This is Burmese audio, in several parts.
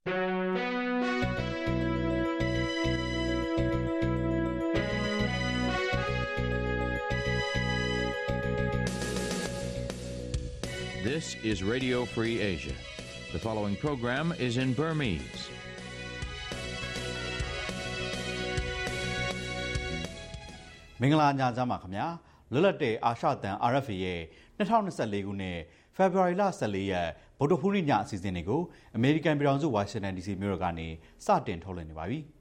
This is Radio Free Asia. The following program is in Burmese. ။မင်္ဂလာညချမ်းပါခင်ဗျာ။လွတ်လပ်တဲ့အာရှတန် RFA ရဲ့2024ခုနှစ်ဖေဖော်ဝါရီလ14ရက် ဗုဒ္ဓဖူးနေ့ညအစီအစဉ်တွေကိုအမေရိကန်ပြည်ထောင်စုဝါရှင်တန် DC မြို့တော်ကနေစတင်ထုတ်လွှင့်နေပါပြီ။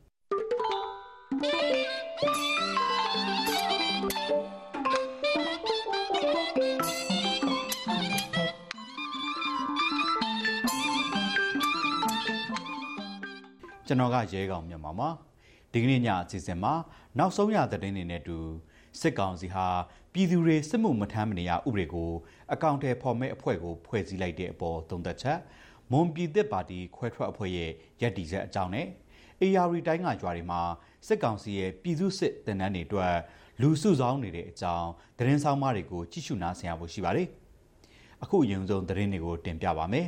ကျွန်တော်ကရဲကောင်မြန်မာပါဒီကနေ့ညအစီအစဉ်မှာနောက်ဆုံးရသတင်းတွေနဲ့အတူ စစ်ကောင်စီဟာပြည်သူတွေစစ်မှုမထမ်းမနေရဥပဒေကိုအကောင့်ထဲဖော်မဲ့အဖွဲ့ကိုဖွဲ့စည်းလိုက်တဲ့အပေါ်သုံးသက်ချက်မွန်ပြည်သစ်ပါတီခွဲထွက်အဖွဲ့ရဲ့ရည်တည်ချက်အကြောင်းနဲ့ AR တိုင်းကကြွားတွေမှာစစ်ကောင်စီရဲ့ပြည်သူစစ်တန်တန်းတွေအတွက်လူစုဆောင်းနေတဲ့အကြောင်းသတင်းဆောင်မတွေကိုကြည့်ရှုနားဆင်ရဖို့ရှိပါတယ်အခုအရင်ဆုံးသတင်းတွေကိုတင်ပြပါမယ်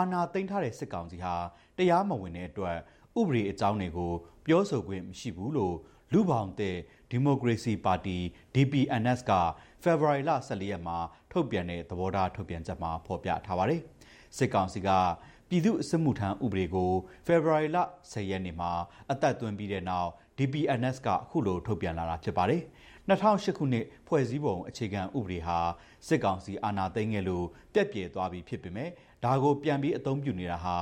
အာဏာသိမ်းထားတဲ့စစ်ကောင်စီဟာတရားမဝင်တဲ့အတွက်ဥပဒေအကြောင်းတွေကိုပြောဆိုခွင့်မရှိဘူးလို့လူပောင်တဲ့ဒီမိုကရေစီပါတီ DPNS ကဖေဖော်ဝါရီလ14ရက်မှာထုတ်ပြန်တဲ့သဘောထားထုတ်ပြန်ချက်မှာဖော်ပြထားပါတယ်။စစ်ကောင်စီကပြည်သူ့အစစ်မှုထမ်းဥပဒေကိုဖေဖော်ဝါရီလ10ရက်နေ့မှာအသက်သွင်းပြီးတဲ့နောက် DPNS ကအခုလိုထုတ်ပြန်လာတာဖြစ်ပါတယ်။2008ခုနှစ်ဖွဲ့စည်းပုံအခြေခံဥပဒေဟာစစ်ကောင်စီအာဏာသိမ်းခဲ့လို့ပြက်ပြယ်သွားပြီဖြစ်ပေမဲ့ ဒါကိုပြန်ပြီးအသုံးပြုနေတာဟာ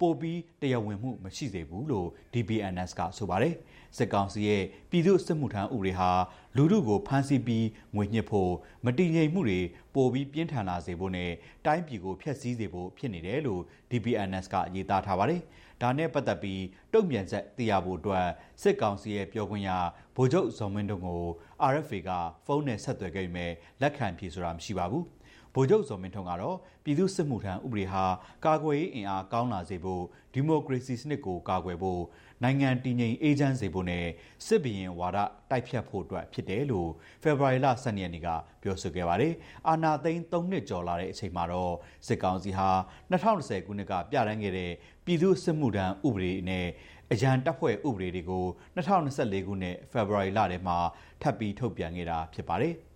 ပိုပြီးတရားဝင်မှုမရှိစေဘူးလို့ DBNS ကဆိုပါတယ်စစ်ကောင်စီရဲ့ပြည်သူ့စစ်မှုထမ်းဥပဒေဟာလူထုကိုဖမ်းဆီးပြီးငွေညှစ်ဖို့မတည်ငြိမ်မှုတွေပိုပြီးပြင်းထန်လာစေဖို့နဲ့တိုင်းပြည်ကိုဖျက်ဆီးစေဖို့ဖြစ်နေတယ်လို့ DBNS ကရေးသားထားပါတယ်ဒါနဲ့ပတ်သက်ပြီးတုံ့ပြန်ချက်သိရဖို့အတွက်စစ်ကောင်စီရဲ့ပြောခွင့်ရဗိုလ်ချုပ်ဇော်မင်းတို့ကို RFA ကဖုန်းနဲ့ဆက်သွယ်ခဲ့ပေမဲ့လက်ခံဖြေဆိုတာမရှိပါဘူး။ ဗိုလ်ချုပ်ဇော်မင်းထွန်းကတော့ပြည်သူ့စစ်မှုထမ်းဥပဒေဟာကာကွယ်ရေးအင်အားကောင်းလာစေဖို့ဒီမိုကရေစီစနစ်ကိုကာကွယ်ဖို့နိုင်ငံတည်ငြိမ်အေးချမ်းစေဖို့နဲ့စစ်ဘရင်ဝါဒတိုက်ဖြတ်ဖို့အတွက်ဖြစ်တယ်လို့ဖေဖော်ဝါရီလ12ရက်နေ့ကပြောဆိုခဲ့ပါတယ်။အာနာသိန်း3နှစ်ကျော်လာတဲ့အချိန်မှာတော့စစ်ကောင်စီဟာ2020ခုနှစ်ကပြဋ္ဌာန်းခဲ့တဲ့ပြည်သူ့စစ်မှုထမ်းဥပဒေနဲ့အရန်တပ်ဖွဲ့ဥပဒေတွေကို2024ခုနှစ်ဖေဖော်ဝါရီလထဲမှာထပ်ပြီးထုတ်ပြန်ခဲ့တာဖြစ်ပါတယ်။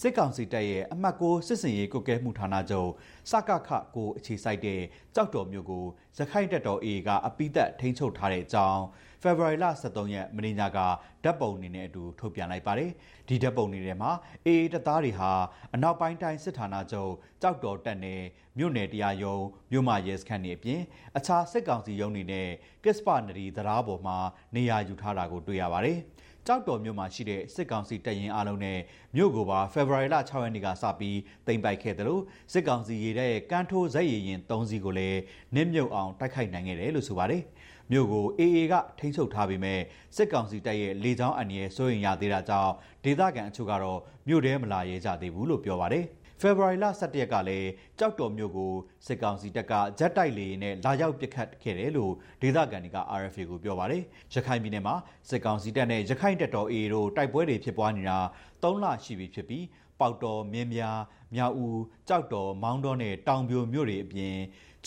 စစ်ကောင်စီတပ်ရဲ့အမှတ်6စစ်စင်ရေးကုတ်ကဲမှုဌာနချုပ်စကခကိုအခြေစိုက်တဲ့ကြောက်တော်မျိုးကိုရခိုင်တပ်တော် AA ကအပိသက်ထိန်းချုပ်ထားတဲ့အကြောင်းဖေဖော်ဝါရီလ23ရက်မနေ့ညကဓာတ်ပုံနေနဲ့အတူထုတ်ပြန်လိုက်ပါတယ်ဒီဓာတ်ပုံနေထဲမှာ AA တပ်သားတွေဟာအနောက်ပိုင်းတိုင်းစစ်ဌာနချုပ်ကြောက်တော်တပ်နယ်မြို့နယ်တရားရုံးမြို့မရဲစခန်းတွေအပြင်အခြားစစ်ကောင်စီရုံးတွေနဲ့ကစ္စပနရီသရားပေါ်မှာနေရာယူထားတာကိုတွေ့ရပါတယ်။ ကြောက်တော်မြို့မှာရှိတဲ့စစ်ကောင်စီတပ်ရင်းအလုံးနဲ့မြို့ကိုပါဖေဖော်ဝါရီလ6ရက်နေ့ကစပြီးတင်ပိုက်ခဲ့တယ်လို့စစ်ကောင်စီရေးတဲ့ကန်းထိုးဇက်ရည်ရင်3စီးကိုလည်းနစ်မြုပ်အောင်တိုက်ခိုက်နိုင်ခဲ့တယ်လို့ဆိုပါတယ်။မြို့ကို AA ကထိန်းချုပ်ထားပေမဲ့စစ်ကောင်စီတပ်ရဲ့လေကြောင်းအန္တရာယ်စိုးရိမ်ရသေးတာကြောင့်ဒေသခံအချို့ကတော့မြို့ထဲမလာရဲကြသေးဘူးလို့ပြောပါတယ်။ ဖေဖော်ဝါရီလ17ရက်ကလည်းကြောက်တော်မြို့ကိုစစ်ကောင်စီတပ်ကဂျက်တိုက်လေနဲ့လာရောက်ပစ်ခတ်ခဲ့တယ်လို့ဒေသခံတွေက RFA ကိုပြောပါတယ်။ရခိုင်ပြည်နယ်မှာစစ်ကောင်စီတပ်နဲ့ရခိုင်တပ်တော် AA တို့တိုက်ပွဲတွေဖြစ်ပွားနေတာ3လရှိပြီဖြစ်ပြီးပေါက်တော်မင်းများမြောက်ဦးကြောက်တော်မောင်းတော်နဲ့တောင်ပြိုမြို့တွေအပြင်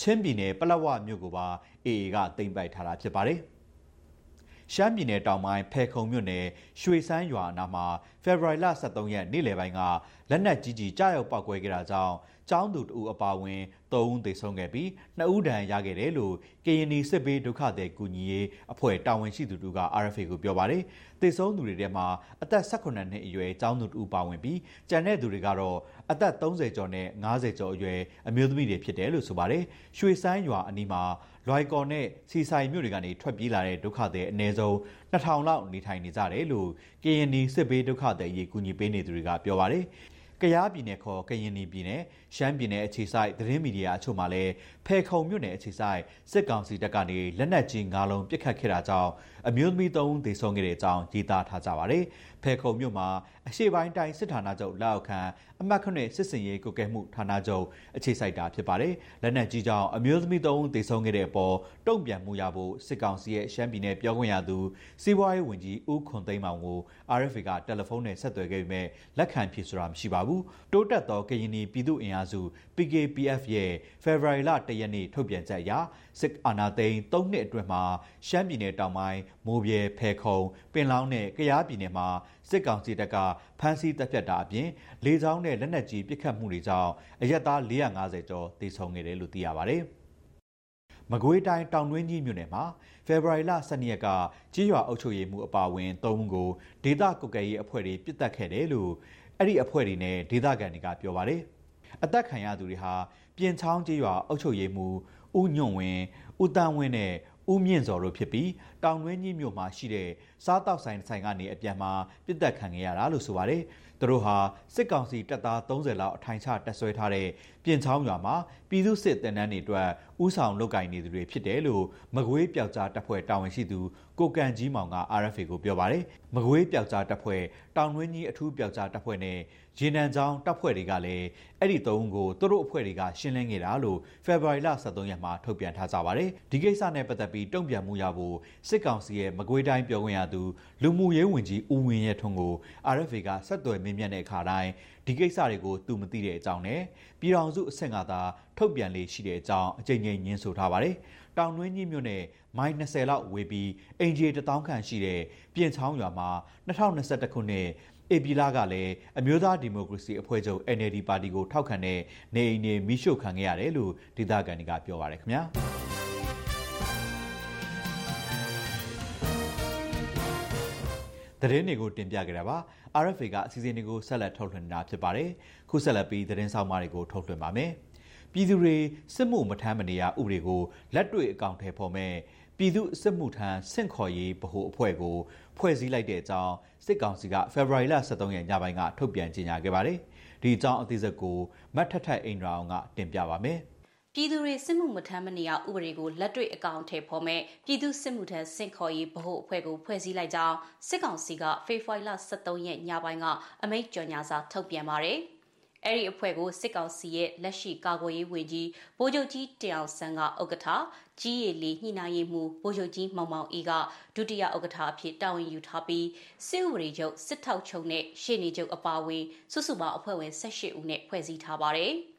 ချင်းပြည်နယ်ပလက်ဝမြို့ကိုပါ AA ကသိမ်းပိုက်ထားတာဖြစ်ပါတယ်။ ရှမ်းပြည်နယ်တောင်ပိုင်းဖဲခုံမြို့နယ်ရွှေစန်းရွာနာမှာဖေဖော်ဝါရီလ23ရက်နေ့လယ်ပိုင်းကလက်နက်ကြီးကြီးကြားရောက်ပောက်ကွဲခဲ့တာကြောင့်ကျောင်းသူတဦးအပါအဝင်၃ဦးသေဆုံးခဲ့ပြီး2ဦးဒဏ်ရာရခဲ့တယ်လို့ကရင်နီစစ်ဘေးဒုက္ခသည်ကူညီရေးအဖွဲ့တာဝန်ရှိသူတို့က RFA ကိုပြောပါတယ်။သေဆုံးသူတွေထဲမှာအသက်18နှစ်အရွယ်ကျောင်းသူတဦးပါဝင်ပြီးကျန်တဲ့သူတွေကတော့အသက်30ကျော်နဲ့50ကျော်အရွယ်အမျိုးသမီးတွေဖြစ်တယ်လို့ဆိုပါတယ်။ရွှေစန်းရွာအနီးမှာလွိုင်ကော်နဲ့စီဆိုင်မြို့တွေကနေထွက်ပြေးလာတဲ့ဒုက္ခသည်အနည်းဆုံး2000လောက်နေထိုင်နေကြတယ်လို့ KND စစ်ဘေးဒုက္ခသည်ရေးကူညီပေးနေသူတွေကပြောပါတယ်။ကယားပြည်နယ်ခေါ်ကရင်ပြည်နယ်ရှမ်းပြည်နယ်အခြေစိုက်သတင်းမီဒီယာအချို့မှာလည်းဖဲခုံမြို့နယ်အခြေစိုက်စစ်ကောင်စီတပ်ကနေလက်နက်ကြီး၅လုံးပစ်ခတ်ခဲ့တာကြောင့်အမျိုးသမီး၃ဦးသေဆုံးခဲ့တဲ့အကြောင်းရေးသားထားကြပါတယ်။ဖဲခုံမြို့မှာအရှေ့ပိုင်းတိုင်းစစ်ဌာနချုပ်လက်အောက်ခံအမှတ်ခုနှစ်စစ်စင်ရေးကုကဲမှုဌာနချုပ်အခြေစိုက်တာဖြစ်ပါတယ်။လက်နက်ကြီးကြောင့်အမျိုးသမီး၃ဦးသေဆုံးခဲ့တဲ့အပေါ်တုံ့ပြန်မှုရဖို့စစ်ကောင်စီရဲ့ရှမ်းပြည်နယ်ပြောခွင့်ရသူစီးပွားရေးဝန်ကြီးဦးခွန်သိန်းမောင်ကို RFA ကတယ်လီဖုန်းနဲ့ဆက်သွယ်ခဲ့ပေမဲ့လက်ခံဖြေဆိုတာမရှိပါဘူး။တိုးတက်သောကရင်ပြည်သူ့အင်အားစု PKPF ရဲ့ဖေဖော်ဝါရီလ၁ရက်နေ့ထုတ်ပြန်ချက်အရစစ်အာဏာသိမ်း၃နှစ်အတွင်းမှာရှမ်းပြည်နယ်တောင်ပိုင်းမိုးပြဲဖဲခုံပင်လောင်းနဲ့ကယားပြည်နယ်မှာစစ်ကောင်စီတပ်ကဖမ်းဆီးတပ်ဖြတ်တာအပြင်လေကြောင်းနဲ့လက်နက်ကြီးပစ်ခတ်မှုတွေကြောင့်အရက်သား450ကျော်သေဆုံးခဲ့တယ်လို့သိရပါတယ်။မကွေးတိုင်းတောင်တွင်းကြီးမြို့နယ်မှာဖေဖော်ဝါရီလ12ရက်ကကြီးရွာအုပ်ချုပ်ရေးမှုအပါအဝင်၃ဦးကိုဒေသကုတ်ကဲရေးအဖွဲ့တွေပြစ်တက်ခဲ့တယ်လို့အဲ့ဒီအဖွဲ့တွေနဲ့ဒေသခံတွေကပြောပါတယ်။ အသက်ခံရသူတွေဟာပြင်ချောင်းကြီးရွာအုပ်ချုပ်ရေးမှုဦးညွန့်ဝင်းဦးတန်းဝင်းနဲ့ဦးမြင့်စော်တို့ဖြစ်ပြီးတောင်တွင်းကြီးမြို့မှာရှိတဲ့စားတောက်ဆိုင်ဆိုင်ကနေအပြန်မှာပြစ်တက်ခံခဲ့ရတာလို့ဆိုပါတယ်။သူတို့ဟာစစ်ကောင်စီတပ်သား30လောက်အထိုင်ချတပ်ဆွဲထားတဲ့ ပြင်ချောင်းရွာမှာပြည်သူစစ်တပ်နှန်းတွေအတွက်ဥဆောင်လုပ်ကင်နေသူတွေဖြစ်တယ်လို့မကွေးပျောက်ကြားတပ်ဖွဲ့တာဝန်ရှိသူကိုကန်ကြီးမောင်က RFA ကိုပြောပါတယ်။မကွေးပျောက်ကြားတပ်ဖွဲ့တောင်တွင်းကြီးအထူးပျောက်ကြားတပ်ဖွဲ့နဲ့ရေနံချောင်းတပ်ဖွဲ့တွေကလည်းအဲ့ဒီသုံးကိုသူတို့အဖွဲ့တွေကရှင်းလင်းခဲ့တာလို့ဖေဖော်ဝါရီလ23ရက်မှာထုတ်ပြန်ထားကြပါတယ်။ဒီကိစ္စနဲ့ပတ်သက်ပြီးတုံ့ပြန်မှုရဖို့စစ်ကောင်စီရဲ့မကွေးတိုင်းပြောခွင့်ရသူလူမှုရေးဝန်ကြီးဦးဝင်းရဲထွန်းကို RFA ကဆက်သွယ်မေးမြန်းတဲ့အခါတိုင်း ဒီကိစ္စတွေကိုသူမသိတဲ့အကြောင်းနဲ့ပြည်တော်စုအဆင့်ကသာထုတ်ပြန်လေးရှိတဲ့အကြောင်းအကြိမ်ကြိမ်ညင်းဆိုထားပါတယ်။တောင်တွင်းကြီးမြို့နယ်မိုင်20လောက်ဝေးပြီးအင်ဂျီတထောင်ခန့်ရှိတဲ့ပြင်ချောင်းရွာမှာ2021ခုနှစ်အေပီလာကလည်းအမျိုးသားဒီမိုကရေစီအဖွဲ့ချုပ် NLD ပါတီကိုထောက်ခံတဲ့နေအိမ်တွေမိရှုခံခဲ့ရတယ်လို့ဒေသခံတွေကပြောပါရခင်ဗျာသတင်းတွေကိုတင်ပြကြတာပါ RFA ကအစီအစဉ်တွေကိုဆက်လက်ထုတ်လွှင့်နေတာဖြစ်ပါတယ်ခုဆက်လက်ပြီးသတင်းဆောင်မတွေကိုထုတ်လွှင့်ပါမယ်ပြည်သူတွေစစ်မှုမထမ်းမနေရဥပဒေကိုလက်တွေ့အကောင့်ထဲပေါ်မဲ့ပြည်သူစစ်မှုထမ်းဆင့်ခေါ်ရေးဗဟိုအဖွဲ့ကိုဖွဲ့စည်းလိုက်တဲ့အကြောင်းစစ်ကောင်စီကဖေဖော်ဝါရီလ23ရက်ညပိုင်းကထုတ်ပြန်ကြေညာခဲ့ပါတယ်။ဒီအကြောင်းအသေးစိတ်ကိုမတ်ထထအိန္ဒြာအောင်ကတင်ပြပါမယ်။ ပြည်သူတွေစစ်မှုမထမ်းမနေရဥပဒေကိုလက်တွေ့အကောင့်ထဲပေါ်မဲ့ပြည်သူစစ်မှုထမ်းစင့်ခေါ်ရေးဗဟိုအဖွဲ့ကိုဖွဲ့စည်းလိုက်ကြောင်းစစ်ကောင်စီကဖေဖော်ဝါရီလ23ရက်ညပိုင်းကအမိန့်ကြော်ညာစာထုတ်ပြန်ပါတယ်။အဲ့ဒီအဖွဲ့ကိုစစ်ကောင်စီရဲ့လက်ရှိကာကွယ်ရေးဝန်ကြီးဗိုလ်ချုပ်ကြီးတင်အောင်ဆန်းကဥက္ကဋ္ဌကြီးရည်လီညှိနှိုင်းရေးမှူးဗိုလ်ချုပ်ကြီးမောင်မောင်အေးကဒုတိယဥက္ကဋ္ဌအဖြစ်တာဝန်ယူထားပြီးစစ်ဥပဒေချုပ်စစ်ထောက်ချုပ်နဲ့ရှေ့နေချုပ်အပါအဝင်စုစုပေါင်းအဖွဲ့ဝင်18ဦးနဲ့ဖွဲ့စည်းထားပါတယ်။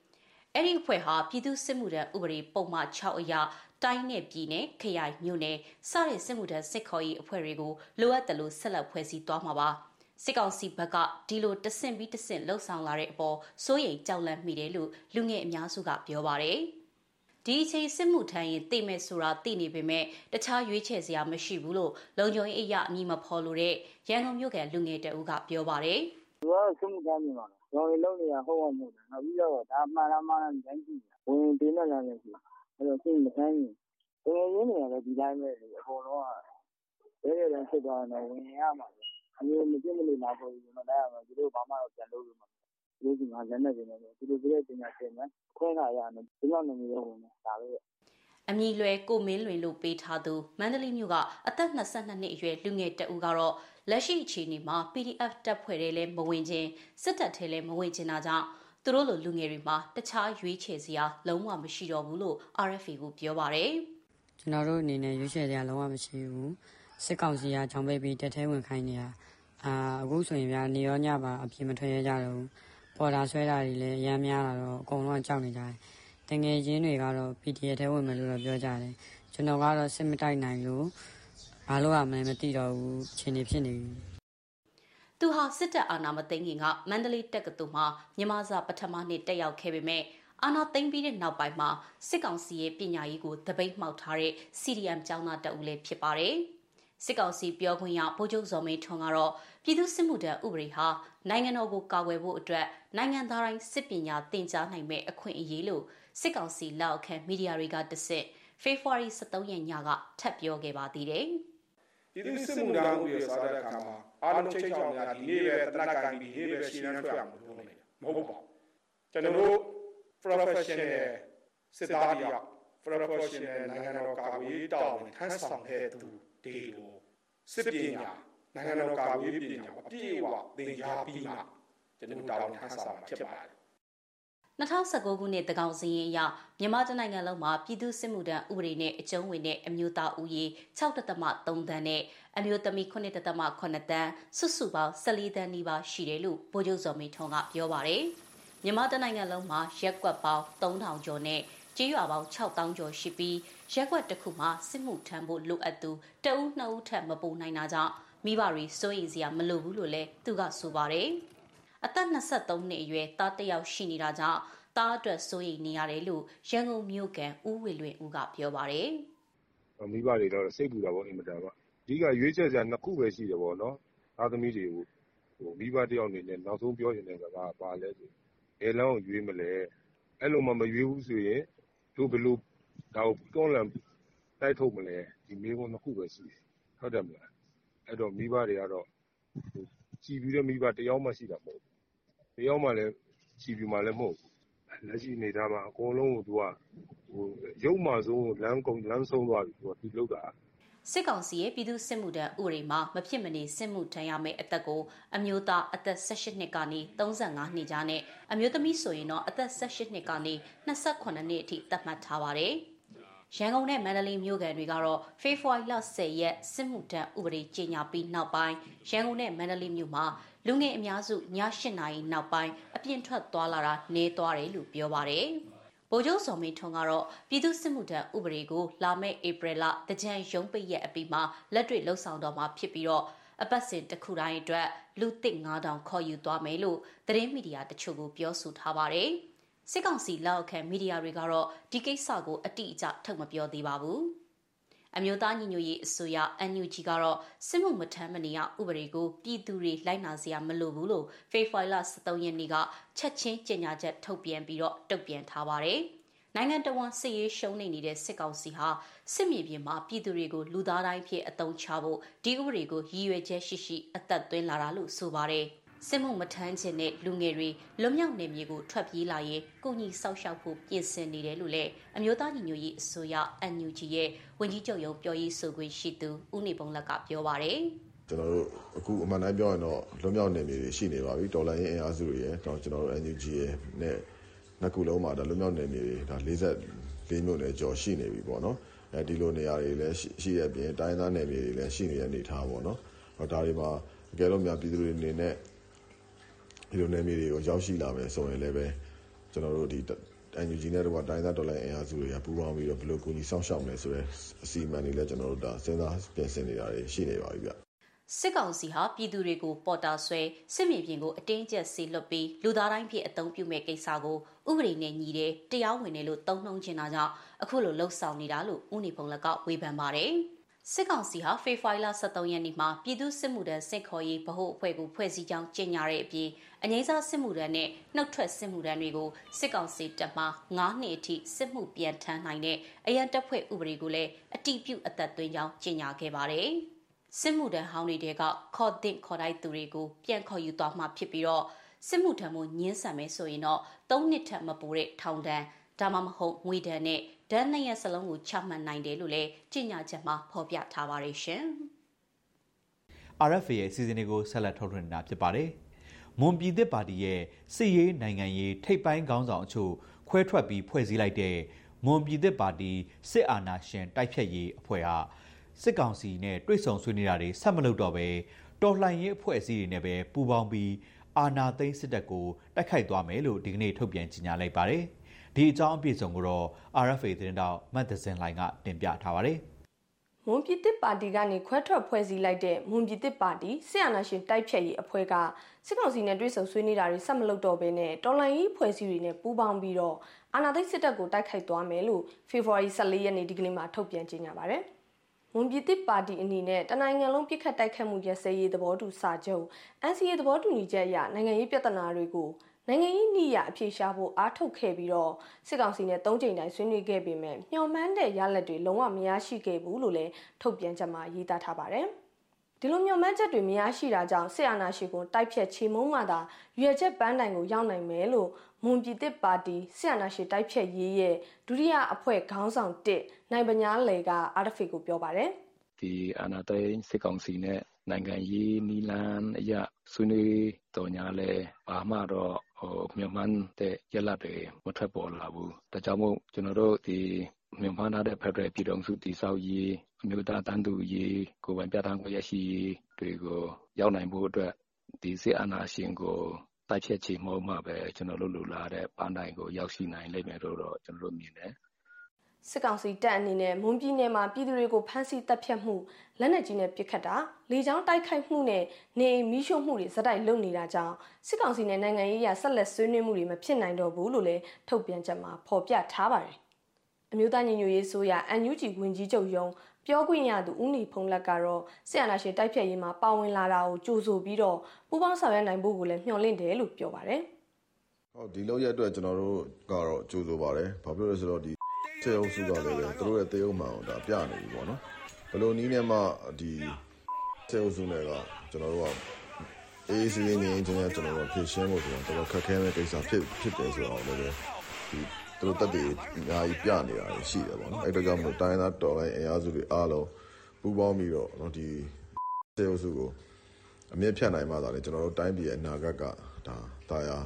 အဲ့ဒီအဖွဲ့ဟာပြည်သူစစ်မှုထမ်းဥပဒေပုံမှန်6အရာတိုင်းနယ်ပြည်နယ်ခရိုင်မြို့နယ်စတဲ့စစ်မှုထမ်းစစ်ခေါ်ရေးအဖွဲ့တွေကိုလိုအပ်တယ်လို့ဆက်လက်ဖွဲ့စည်းသွားမှာပါ။စစ်ကောင်စီဘက်ကဒီလိုတဆင့်ပြီးတဆင့်လှုပ်ဆောင်လာတဲ့အပေါ်စိုးရိမ်ကြောက်လန့်မိတယ်လို့လူငယ်အများစုကပြောပါတယ်။ဒီအချိန်စစ်မှုထမ်းရင်သိမဲ့ဆိုတာသိနေပေမဲ့တခြားရွေးချယ်စရာမရှိဘူးလို့လုံခြုံရေးအရာအမည်မဖော်လို့တဲ့ရန်ကုန်မြို့ကလူငယ်တအုပ်ကပြောပါတယ်။ သူကစစ်မှုထမ်းနေမှာ။ရောင်ရီလုံးနေရဟုတ်အောင်မဟုတ်ဘူး။နောက်ပြီးတော့ ဒါမှန်လား မှန်လားတိုင်းကြည့်။ဝင်တင်နေလာတယ်ဆိုအဲ့တော့စစ်မှုထမ်းရင်တကယ်ရင်းနေရတယ်ဒီတိုင်းပဲလေ အကုန်လုံးကရဲရဲတန်းဖြစ်သွားတယ်ဝင်ရမှာအမျိုးမပြစ်မနေ လာဖို့ကျွန်တော်လိုက်ရမယ် သူတို့ဘာမှတော့ ပြန်လုပ်လို့မရဘူး သူတို့ကလည်းနဲ့နေတယ်သူတို့ပြည့်တဲ့ပညာရှင်မယ် ခွဲခါရမယ် ဒီလောက်နေနေဝင်တယ် ဒါပဲ အမည်လွယ်ကိုမင်းလွင်လို့ပေးထားသူမန္တလေးမြို့ကအသက်22နှစ်အရွယ်လူငယ်တဦးကတော့လက်ရှိအခြေအနေမှာ PDF တပ်ဖွဲ့တွေလည်းမဝင်ခြင်းစစ်တပ်ထဲလည်းမဝင်ခြင်းတာကြောင့်သူတို့လိုလူငယ်တွေမှာတခြားရွေးချယ်စရာလုံးဝမရှိတော့ဘူးလို့ RFA ကိုပြောပါတယ်ကျွန်တော်တို့အနေနဲ့ရွေးချယ်စရာလုံးဝမရှိဘူးစစ်ကောင်စီကချောင်းပိတ်ပြီးတက်ထဲဝင်ခိုင်းနေတာအာအခုဆိုရင်ဗျာနေရောညပါအပြင်မထွက်ရကြတော့ဘူးပေါ်တာဆွဲတာတွေလည်းအများများလာတော့အကုန်လုံးကြောက်နေကြတယ် တငယ်ချင်းတွေကတော့ PTA ထဲဝင်မယ်လို့တော့ပြောကြတယ်ကျွန်တော်ကတော့စစ်မတိုက်နိုင်လို့ဘာလို့ရမလဲမသိတော့ဘူးချင်းနေဖြစ်နေပြီသူဟာစစ်တပ်အာဏာမသိမ်းခင်ကမန္တလေးတက္ကသိုလ်မှာမြန်မာစာပထမနှစ်တက်ရောက်ခဲ့ပေမဲ့အာဏာသိမ်းပြီးတဲ့နောက်ပိုင်းမှာစစ်ကောင်စီရဲ့ပညာရေးကိုတပိတ်မှောက်ထားတဲ့ CDM ကျောင်းသားတအုပ်လည်းဖြစ်ပါတယ်။စစ်ကောင်စီပြောခွင့်ရဗိုလ်ချုပ်ဇော်မင်းထွန်းကတော့ပြည်သူစစ်မှုထမ်းဥပဒေဟာနိုင်ငံတော်ကိုကာကွယ်ဖို့အတွက်နိုင်ငံသားတိုင်းစစ်ပညာသင်ကြားနိုင်မဲ့အခွင့်အရေးလို့ စစ်ကောင်စီလက်အောက်ခံမီဒီယာတွေကတဆင့်ဖေဖော်ဝါရီ23ရက်ညကထပ်ပြောခဲ့ပါသေးတယ်။ပြည်သူစစ်မှုထမ်းဥပဒေစားတဲ့အခါမှာအားလုံးချိတ်ချောင်းများဒီနေ့ပဲတနက်ကန်ဒီနေ့ပဲရှင်းလင်းထွက်ရမှာလို့ပြောနေတာမဟုတ်ပါဘူးကျွန်တော်တို့ professional စစ်သားတယောက် professional နိုင်ငံတော်ကာကွယ်ရေးတာဝန်ထမ်းဆောင်တဲ့သူတွေကိုစစ်ပညာနိုင်ငံတော်ကာကွယ်ရေးပညာအပြည့်အဝသင်ကြားပြီးမှကျွန်တော်တာဝန်ထမ်းဆောင်မှာဖြစ်ပါတယ် 2019ခုနှစ်တကောင်စရင်အရမြန်မာတနိုင်ငံလုံးမှာပြည်သူ့စစ်မှုထမ်းဥပဒေနဲ့အကျုံးဝင်တဲ့အမျိုးသားဦးရေ6.3တန်းနဲ့အမျိုးသမီး9.8တန်းစုစုပေါင်း14တန်းနီးပါးရှိတယ်လို့ဗိုလ်ချုပ်စောမင်းထွန်းကပြောပါတယ်။မြန်မာတနိုင်ငံလုံးမှာရက်ကွက်ပေါင်း3000ကျော်နဲ့ကျေးရွာပေါင်း6000ကျော်ရှိပြီးရက်ကွက်တစ်ခုမှာစစ်မှုထမ်းဖို့လိုအပ်သူတအုပ်နှစ်ဦးထက်မပိုနိုင်တာကြောင့်မိဘတွေစိုးရိမ်စရာမလိုဘူးလို့လည်းသူကဆိုပါတယ်။ အသက်23နှစ်အရွယ်သားတစ်ယောက်ရှိနေတာကြောင့်သားအတွက်စိုးရိမ်နေရတယ်လို့ရန်ကုန်မြို့ကန်ဦးဝေလွင်ဦးကပြောပါတယ်။မိဘတွေတော့စိတ်ပူတာပေါ့အင်မတန်ပါ။အဓိကရွေးချယ်စရာနှစ်ခုပဲရှိတယ်ပေါ့နော်။သားသမီးတွေကိုဟိုမိဘတယောက်အနေနဲ့နောက်ဆုံးပြောချင်တဲ့စကားကဘာလဲဆိုဘယ်လမ်းကိုရွေးမလဲ။အဲ့လိုမှမရွေးဘူးဆိုရင်တို့ဘယ်လိုဒါကိုတွန်းလှန်တိုက်ထုတ်မလဲဒီမေးခွန်းနှစ်ခုပဲရှိတယ်။ဟုတ်တယ်မလား။အဲ့တော့မိဘတွေကတော့ကြည်ပြီးတဲ့မိဘတယောက်မှရှိတာမဟုတ်ဘူး။ တယောက်မှလည်းကြည်ပြီးမှလည်း မဟုတ်ဘူး။လက်ရှိအနေအထားမှာ အကုန်လုံးကို သူကဟိုရုပ်မာဆုံးလမ်းကုန်လမ်းဆုံးသွားပြီ သူကသူလောက်တာစစ်ကောင်စီရဲ့ ပြည်သူစစ်မှုထမ်းဥပဒေမှာ မဖြစ်မနေ စစ်မှုထမ်းရမယ့်အသက်ကို အမျိုးသား အသက်18နှစ်ကနေ35နှစ်ကြားနဲ့ အမျိုးသမီးဆိုရင်တော့ အသက်18နှစ်ကနေ28နှစ်အထိ သတ်မှတ်ထားပါတယ်။ ရန်ကုန်နဲ့မန္တလေးမြို့ကန်တွေကတော့ဖေဖော်ဝါရီလ10ရက်စစ်မှုထမ်းဥပဒေကြေညာပြီးနောက်ပိုင်းရန်ကုန်နဲ့မန္တလေးမြို့မှာလူငယ်အများစုည8နာရီနောက်ပိုင်းအပြင်းထွက်သွားလာတာနေသွားတယ်လို့ပြောပါတယ်။ဗိုလ်ချုပ်စော်မင်းထွန်းကတော့ပြည်သူစစ်မှုထမ်းဥပဒေကိုလာမယ့်ဧပြီလတကြံရုံးပိတ်ရက်အပြီးမှာလက်တွေ့လှုပ်ဆောင်တော့မှာဖြစ်ပြီးတော့အပတ်စဉ်တစ်ခုတိုင်းအတွက်လူသစ်9000ခေါ်ယူသွားမယ်လို့သတင်းမီဒီယာတချို့ကိုပြောဆိုထားပါတယ်။ စစ်ကောင်စီလက်အောက်ခံမီဒီယာတွေကတော့ဒီကိစ္စကိုအတိအကျထုတ်မပြောသေးပါဘူး။အမျိုးသားညီညွတ်ရေးအစိုးရ NUG ကတော့စစ်မှုမထမ်းမနေရဥပဒေကိုပြည်သူတွေလိုက်နာစရာမလိုဘူးလို့ဖေဖော်ဝါရီလ23ရက်နေ့ကချက်ချင်းကြေညာချက်ထုတ်ပြန်ပြီးတော့တုံ့ပြန်ထားပါတယ်။နိုင်ငံတော်ဝန်စစ်ရေးရှုံးနေနေတဲ့စစ်ကောင်စီဟာစစ်မြေပြင်မှာပြည်သူတွေကိုလူသားတိုင်းဖြစ်အုံချဖို့ဒီဥပဒေကိုရည်ရွယ်ချက်ရှိရှိအသက်သွင်းလာတာလို့ဆိုပါတယ်။ စစ်မှုမထမ်းခြင်းနဲ့လူငယ်တွေလွတ်မြောက်နေမြေကိုထွက်ပြေးလာရင်ကိုကြီးဆောက်ရှောက်ဖို့ပြင်ဆင်နေတယ်လို့လည်းအမျိုးသားညီညွတ်ရေးအစိုးရ NUG ရဲ့ဝန်ကြီးချုပ်ရုံးပြောရေးဆိုခွင့်ရှိသူဦးနေပုံလက်ကပြောပါတယ်ကျွန်တော်တို့အခုအမှန်တိုင်းပြောရင်တော့လွတ်မြောက်နေမြေတွေရှိနေပါပြီတော်လိုင်းရင်အင်အားစုတွေရဲ့တော့ကျွန်တော်တို့ NUG ရဲ့နဲ့နှစ်ခုလုံးမှာဒါလွတ်မြောက်နေမြေတွေဒါ44မြို့နယ်ကျော်ရှိနေပြီပေါ့နော်အဲဒီလိုနေရာတွေလည်းရှိရပြင်တိုင်းသားနယ်မြေတွေလည်းရှိနေတဲ့အနေထားပေါ့နော်ဟောဒါတွေမှာအကယ်လို့များပြည်သူတွေအနေနဲ့ ဒီလိုနယ်မြေတွေကိုရောက်ရှိလာမယ်ဆိုရင်လည်းပဲကျွန်တော်တို့ဒီ NUG နဲ့တော့တိုင်းသားဒေါ်လာအင်အားစုတွေကပူးပေါင်းပြီးတော့ဘယ်လိုကူညီဆောင်ရှောက်မလဲဆိုတဲ့အစီအမံတွေလည်းကျွန်တော်တို့ဒါစဉ်းစားပြင်ဆင်နေတာတွေရှိနေပါပြီဗျစစ်ကောင်စီဟာပြည်သူတွေကိုပေါ်တာဆွဲစစ်မြေပြင်ကိုအတင်းကျပ်စီလွတ်ပြီးလူသားတိုင်းဖြစ်အသုံးပြုမဲ့ကိစ္စကိုဥပဒေနဲ့ညီတဲ့တရားဝင်တယ်လို့သုံးနှုံးချင်တာကြောင့်အခုလိုလှုပ်ဆောင်နေတာလို့ဦးနေဖုံလကဝေဖန်ပါတယ်။စစ်ကောင်စီဟာဖေဖော်ဝါရီလ23ရက်နေ့မှာပြည်သူ့စစ်မှုထမ်းစစ်ခေါ်ရေးဗဟိုအဖွဲ့ကိုဖွဲ့စည်းကြောင်းကြေညာတဲ့အပြင် အငိမ့်စားစစ်မှုထမ်းနဲ့နှုတ်ထွက်စစ်မှုထမ်းတွေကိုစစ်ကောင်စီတပ်မှ9နှစ်အထိစစ်မှုပြန်ထမ်းနိုင်တဲ့အရန်တပ်ဖွဲ့ဥပဒေကိုလည်းအတိပြုအသက်သွင်းကြောင်းကြေညာခဲ့ပါတယ်။စစ်မှုထမ်းဟောင်းတွေက ခေါ်တဲ့ခေါ်တိုက်သူတွေကိုပြန်ခေါ်ယူသွားမှဖြစ်ပြီးတော့စစ်မှုထမ်းမှုညှင်းဆန်မယ်ဆိုရင်တော့၃နှစ်ထက်မပိုတဲ့ထောင်ဒဏ်ဒါမှမဟုတ်ငွေဒဏ်နဲ့ဒဏ်နှစ်ရက်စလုံးကိုချမှတ်နိုင်တယ်လို့လည်းကြေညာချက်မှာဖော်ပြထားပါတယ်ရှင်။ RFA ရဲ့စီစဉ်တွေကိုဆက်လက်ထုတ်လွှင့်နေတာဖြစ်ပါတယ်။ မွန်ပြည်သစ်ပါတီရဲ့စစ်ရေးနိုင်ငံရေးထိပ်ပိုင်းခေါင်းဆောင်အချို့ခွဲထွက်ပြီးဖွဲ့စည်းလိုက်တဲ့မွန်ပြည်သစ်ပါတီစစ်အာဏာရှင်တိုက်ဖြတ်ရေးအဖွဲ့ဟာစစ်ကောင်စီနဲ့တွိတ်ဆုံဆွေးနွေးတာတွေဆက်မလုပ်တော့ပဲတော်လှန်ရေးအဖွဲ့အစည်းတွေနဲ့ပဲပူးပေါင်းပြီးအာဏာသိမ်းစစ်တပ်ကိုတိုက်ခိုက်သွားမယ်လို့ဒီကနေ့ထုတ်ပြန်ကြေညာလိုက်ပါတယ်။ဒီအကြောင်းအပြည့်စုံကိုတော့ RFA သတင်းတောက်မတ်သစင်လိုင်းကတင်ပြထားပါတယ်။ မွန်ပြည်သစ်ပါတီကနေခွဲထွက်ဖွဲ့စည်းလိုက်တဲ့မွန်ပြည်သစ်ပါတီဆီယနာရှင်တိုက်ဖြတ်ရေးအဖွဲ့ကစစ်ကောင်စီနဲ့တွဲဆုံဆွေးနွေးတာတွေဆက်မလုပ်တော့ဘဲနဲ့တော်လိုင်းရေးဖွဲ့စည်းတွေနဲ့ပူးပေါင်းပြီးတော့အာဏာသိမ်းစစ်တပ်ကိုတိုက်ခိုက်သွားမယ်လို့ဖေဖော်ဝါရီ14ရက်နေ့ဒီကနေ့မှာထုတ်ပြန်ကြေညာပါတယ်။ဝန်ပြည်သစ်ပါတီအနေနဲ့တနိုင်ငံလုံးပြစ်ခတ်တိုက်ခတ်မှုရစဲရေးသဘောတူစာချုပ် NCA သဘောတူညီချက်အရနိုင်ငံရေးပြဿနာတွေကို နိုင်ငံရေးနှီးရအပြေရှားဖို့အားထုတ်ခဲ့ပြီးတော့စစ်ကောင်စီနဲ့၃ချိန်တိုင်းဆွေးနွေးခဲ့ပေမဲ့မျှော်မှန်းတဲ့ရလဒ်တွေလုံးဝမရရှိခဲ့ဘူးလို့လည်းထုတ်ပြန်ချက်မှာရေးသားထားပါတယ်ဒီလိုမျှော်မှန်းချက်တွေမရရှိတာကြောင့်ဆီအာနာရှိကိုတိုက်ဖြတ်ချေမုံမှသာရွေချက်ပန်းတိုင်ကိုရောက်နိုင်မယ်လို့မွန်ပြည်သစ်ပါတီဆီအာနာရှိတိုက်ဖြတ်ရေးရဲ့ဒုတိယအဖွဲ့ခေါင်းဆောင်တစ်နိုင်ပညာလေကအာရဖီကိုပြောပါတယ်ဒီအာနာသိန်းစစ်ကောင်စီနဲ့နိုင်ငံရေးနီလန်အရာဆွေးနွေးတော်ညာလဲဘာမှတော့ ဟိုမြန်မာတဲ့ရလတွေမထွက်ပေါ်လာဘူးဒါကြောင့်မို့ကျွန်တော်တို့ဒီမြန်မာနာတဲ့ဖက်ဒရယ်ပြည်တော်စုတည်ဆောက်ရေးအမျိုးသားတန်းတူရေးကိုယ်ပိုင်ပြဋ္ဌာန်းခွင့်ရရှိရေးတွေကိုရောက်နိုင်ဖို့အတွက်ဒီစစ်အာဏာရှင်ကိုတိုက်ဖြတ်ချေမှုမှပဲကျွန်တော်တို့လူလာတဲ့ပန်းတိုင်ကိုရောက်ရှိနိုင်လိမ့်မယ်လို့တော့ကျွန်တော်တို့မြင်တယ် စစ်ကောင်စီတပ်အနေနဲ့မွန်ပြည်နယ်မှာပြည်သူတွေကိုဖမ်းဆီးတပ်ဖြတ်မှုလက်နက်ကြီးနဲ့ပစ်ခတ်တာလေကြောင်းတိုက်ခိုက်မှုနဲ့နေအိမ်မီးရှို့မှုတွေဇက်တိုက်လုပ်နေတာကြောင့်စစ်ကောင်စီနဲ့နိုင်ငံရေးအရဆက်လက်ဆွေးနွေးမှုတွေမဖြစ်နိုင်တော့ဘူးလို့လည်းထုတ်ပြန်ချက်မှာဖော်ပြထားပါတယ်။အမျိုးသားညီညွတ်ရေးဆိုရ NUG ဝင်ကြီးချုပ်ယုံပြောခွင့်ရသူဦးနေဖုံးလက်ကတော့ဆီယနာရှင်တိုက်ဖြတ်ရေးမှာပါဝင်လာတာကိုကြိုဆိုပြီးတော့ပူးပေါင်းဆောင်ရွက်နိုင်ဖို့ကိုလည်းမျှော်လင့်တယ်လို့ပြောပါတယ်။ဟုတ်ဒီလောက်ရအတွက်ကျွန်တော်တို့ကတော့ကြိုဆိုပါတယ်။ဘာဖြစ်လို့လဲဆိုတော့ဒီ စေအုပ်စုကလည်းပဲသူတို့ရဲ့တေးဥမှန်ကိုဒါပြနေပြီပေါ့နော်။ဘယ်လိုနည်းနဲ့မှဒီစေအုပ်စုနဲ့ကကျွန်တော်တို့ကအေးစီးရင်းရင်းချင်းကျွန်တော်တို့ဖြည့်ရှင်းဖို့ဆိုတော့တော်တော်ခက်ခဲတဲ့ကိစ္စဖြစ်ဖြစ်တယ်ဆိုတော့လည်းဒီသူတို့တက်တည်အများကြီးပြနေတာရှိတယ်ပေါ့နော်အဲ့ဒါကြောင့်မို့တိုင်းသားတော်လိုင်းအင်အားစုတွေအားလုံးပူးပေါင်းပြီးတော့နော်ဒီစေအုပ်စုကိုအမြင့်ဖြတ်နိုင်မှသာလေကျွန်တော်တို့တိုင်းပြည်ရဲ့အနာဂတ်ကဒါတာယာ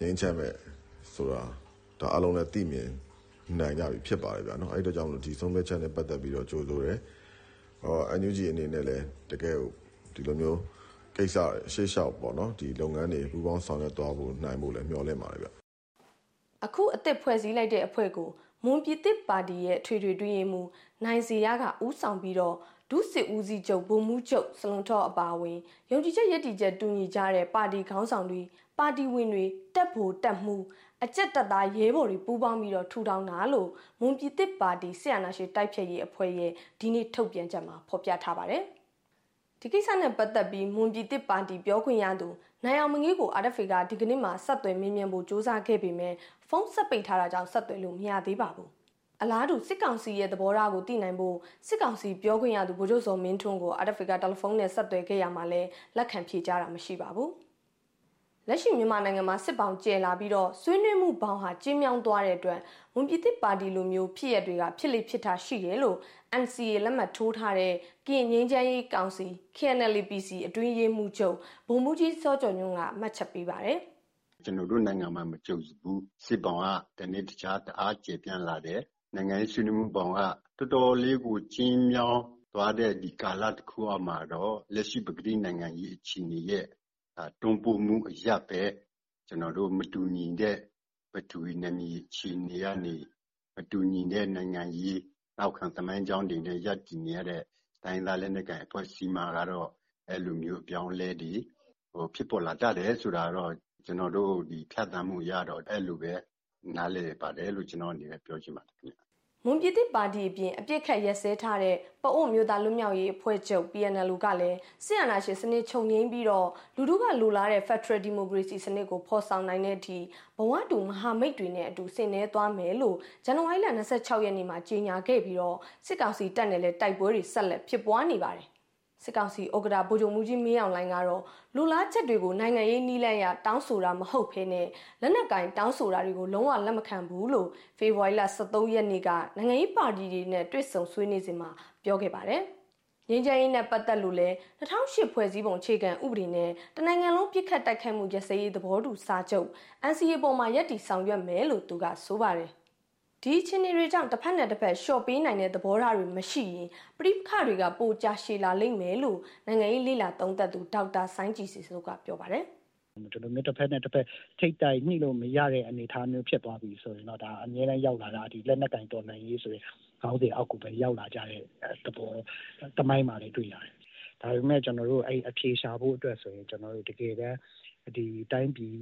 ငင်းချက်မဲ့ဆိုတာဒါအလုံးနဲ့သိမြင် နိုင်ကြပြီဖြစ်ပါတယ်ဗျာနော်အဲ့ဒါကြောင့်မလို့ဒီဆုံးဖြတ်ချက်နဲ့ပတ်သက်ပြီးတော့ကြိုးဆိုတယ်ဟော NUG အနေနဲ့လည်းတကယ်ဒီလိုမျိုးကိစ္စရှေ့လျှောက်ပေါ့နော်ဒီလုပ်ငန်းတွေပူးပေါင်းဆောင်ရွက်သွားဖို့နိုင်ဖို့လည်းမျှော်လင့်ပါတယ်ဗျအခုအစ်စ်ဖွဲ့စည်းလိုက်တဲ့အဖွဲ့ကိုမွန်ပြည်သစ်ပါတီရဲ့ထွေထွေတွင်းရေးမှူးနိုင်စီရကဦးဆောင်ပြီးတော့ဒုစစ်ဦးစီးချုပ်ဗိုလ်မှူးချုပ်စလွန်ထော့အပါအဝင်ယုံကြည်ချက်ရည်တည်ချက်တူညီကြတဲ့ပါတီခေါင်းဆောင်တွေပါတီဝင်တွေတက်ဖို့တက်မှု အကြက်တက်သားရဲဘော်တွေပူးပေါင်းပြီးတော့ထူထောင်တာလို့မွန်ပြည်သစ်ပါတီဆီယနာရှိတိုက်ဖြတ်ရေးအဖွဲ့ရဲ့ဒီနေ့ထုတ်ပြန်ချက်မှာဖော်ပြထားပါတယ်ဒီကိစ္စနဲ့ပတ်သက်ပြီးမွန်ပြည်သစ်ပါတီပြောခွင့်ရသူနိုင်အောင်မငေးကို RFA ကဒီကနေ့မှဆက်သွယ်မင်းမြန်ဖို့စ조사ခဲ့ပေမဲ့ဖုန်းဆက်ပိတ်ထားတာကြောင့်ဆက်သွယ်လို့မရသေးပါဘူးအလားတူစစ်ကောင်စီရဲ့သဘောထားကိုသိနိုင်ဖို့စစ်ကောင်စီပြောခွင့်ရသူဗိုလ်ချုပ်စောမင်းထွန်းကို RFA ကတယ်လီဖုန်းနဲ့ဆက်သွယ်ခဲ့ရမှာလဲလက်ခံဖြေကြားတာမရှိပါဘူး လက်ရှိမြန်မာနိုင်ငံမှာစစ်ပောင်ကျဲလာပြီးတော့ဆွေးနွေးမှုဘောင်ဟာကျင်းမြောင်းသွားတဲ့အတွက်ဝန်ပြည်သစ်ပါတီလိုမျိုးဖြစ်ရတွေကဖြစ်လိဖြစ်တာရှိတယ်လို့ NCA လက်မှတ်ထိုးထားတဲ့ကရင်ငင်းချမ်းရေးကောင်စီ KNLPC အတွင်းရေးမှူးချုပ်ဗိုလ်မှူးကြီးစောကျော်ညွန့်ကမှတ်ချက်ပေးပါတယ်ကျွန်တော်တို့နိုင်ငံမှာမကြုံဘူးစစ်ပောင်ကတနေ့တခြားတအားကျေပြန့်လာတယ်နိုင်ငံရေးဆွေးနွေးမှုပောင်ကတော်တော်လေးကိုကျင်းမြောင်းသွားတဲ့ဒီကာလတစ်ခုအမှာတော့လက်ရှိပကတိနိုင်ငံရေးအခြေအနေရဲ့ တွန်းပို့မှုအရပ်ပဲကျွန်တော်တို့ မတူညီတဲ့ ပထဝီနမီအခြေအနေကနေ မတူညီတဲ့ နိုင်ငံရေး နောက်ခံ သမိုင်းကြောင်းတွေနဲ့ ရပ်တည်နေရတဲ့ တိုင်းသားလက်နက်ကိုင်အဖွဲ့အစည်းမှာကတော့ အဲ့လိုမျိုး အပြောင်းလဲတွေဟိုဖြစ်ပေါ်လာတတ်တယ်ဆိုတာတော့ ကျွန်တော်တို့ဒီဖြတ်သန်းမှုရတော့ အဲ့လိုပဲ နားလည်ပါတယ်လို့ ကျွန်တော်အနေနဲ့ ပြောချင်ပါတယ်ခင်ဗျ မွန်ပြည်သစ်ပါတီအပြင်အပြစ်ခတ်ရက်စဲထားတဲ့ပအို့မျိုးသားလူမျိုးရေးအဖွဲ့ချုပ် PNL ကလည်းစစ်အာဏာရှင်စနစ်ချုပ်ငိမ့်ပြီးတော့လူထုကလူလာတဲ့ Federal Democracy စနစ်ကိုဖော်ဆောင်နိုင်တဲ့အထိဘဝတူမဟာမိတ်တွေနဲ့အတူဆင်နွှဲသွားမယ်လို့ဇန်နဝါရီလ26ရက်နေ့မှာကြေညာခဲ့ပြီးတော့စစ်ကောင်စီတပ်နဲ့လည်းတိုက်ပွဲတွေဆက်လက်ဖြစ်ပွားနေပါတယ် စစ်ကောင်စီဥက္ကဋ္ဌဗိုလ်ချုပ်မူကြီးမင်းအောင်လှိုင်ကတော့လူလားချက်တွေကိုနိုင်ငံရေးနီးလန့်ရတောင်းဆိုတာမဟုတ်ဘဲနဲ့လက်နက်ကင်တောင်းဆိုတာတွေကိုလုံးဝလက်မခံဘူးလို့ဖေဖော်ဝါရီလ23ရက်နေ့ကနိုင်ငံရေးပါတီတွေနဲ့တွေ့ဆုံဆွေးနွေးစဉ်မှာပြောခဲ့ပါတယ်။ငင်းချမ်းရေးနဲ့ပတ်သက်လို့လဲ2008ဖွဲ့စည်းပုံအခြေခံဥပဒေနဲ့တနိုင်ငံလုံးပြစ်ခတ်တိုက်ခိုက်မှုရစရေးသဘောတူစာချုပ် NCA ပေါ်မှာရည်တည်ဆောင်ရွက်မယ်လို့သူကဆိုပါတယ်။ ဒီချင်းတွေကြောင့်တစ်ဖက်နဲ့တစ်ဖက်ရှော့ပေးနိုင်တဲ့သဘောထားတွေမရှိရင်ပြိပခတွေကပိုကြရှည်လာလိမ့်မယ်လို့နိုင်ငံရေးလေလာသုံးသပ်သူဒေါက်တာဆိုင်းကြည်စီစိုးကပြောပါတယ်ကျွန်တော်မျိုးတစ်ဖက်နဲ့တစ်ဖက်ထိတ်တိုင်ညှိလို့မရတဲ့အနေအထားမျိုးဖြစ်သွားပြီဆိုရင်တော့ဒါအများနဲ့ရောက်လာတာဒီလက်နက်ကင်တော်နိုင်ရေးဆိုရင်ခေါင်းစဉ်အောက်ကိုပဲရောက်လာကြတဲ့သဘောတမိုင်းမှာလည်းတွေ့ရတယ်ဒါပေမဲ့ကျွန်တော်တို့အဲ့အဖြေရှာဖို့အတွက်ဆိုရင်ကျွန်တော်တို့တကယ်တမ်း ဒီတိုင်းပြည်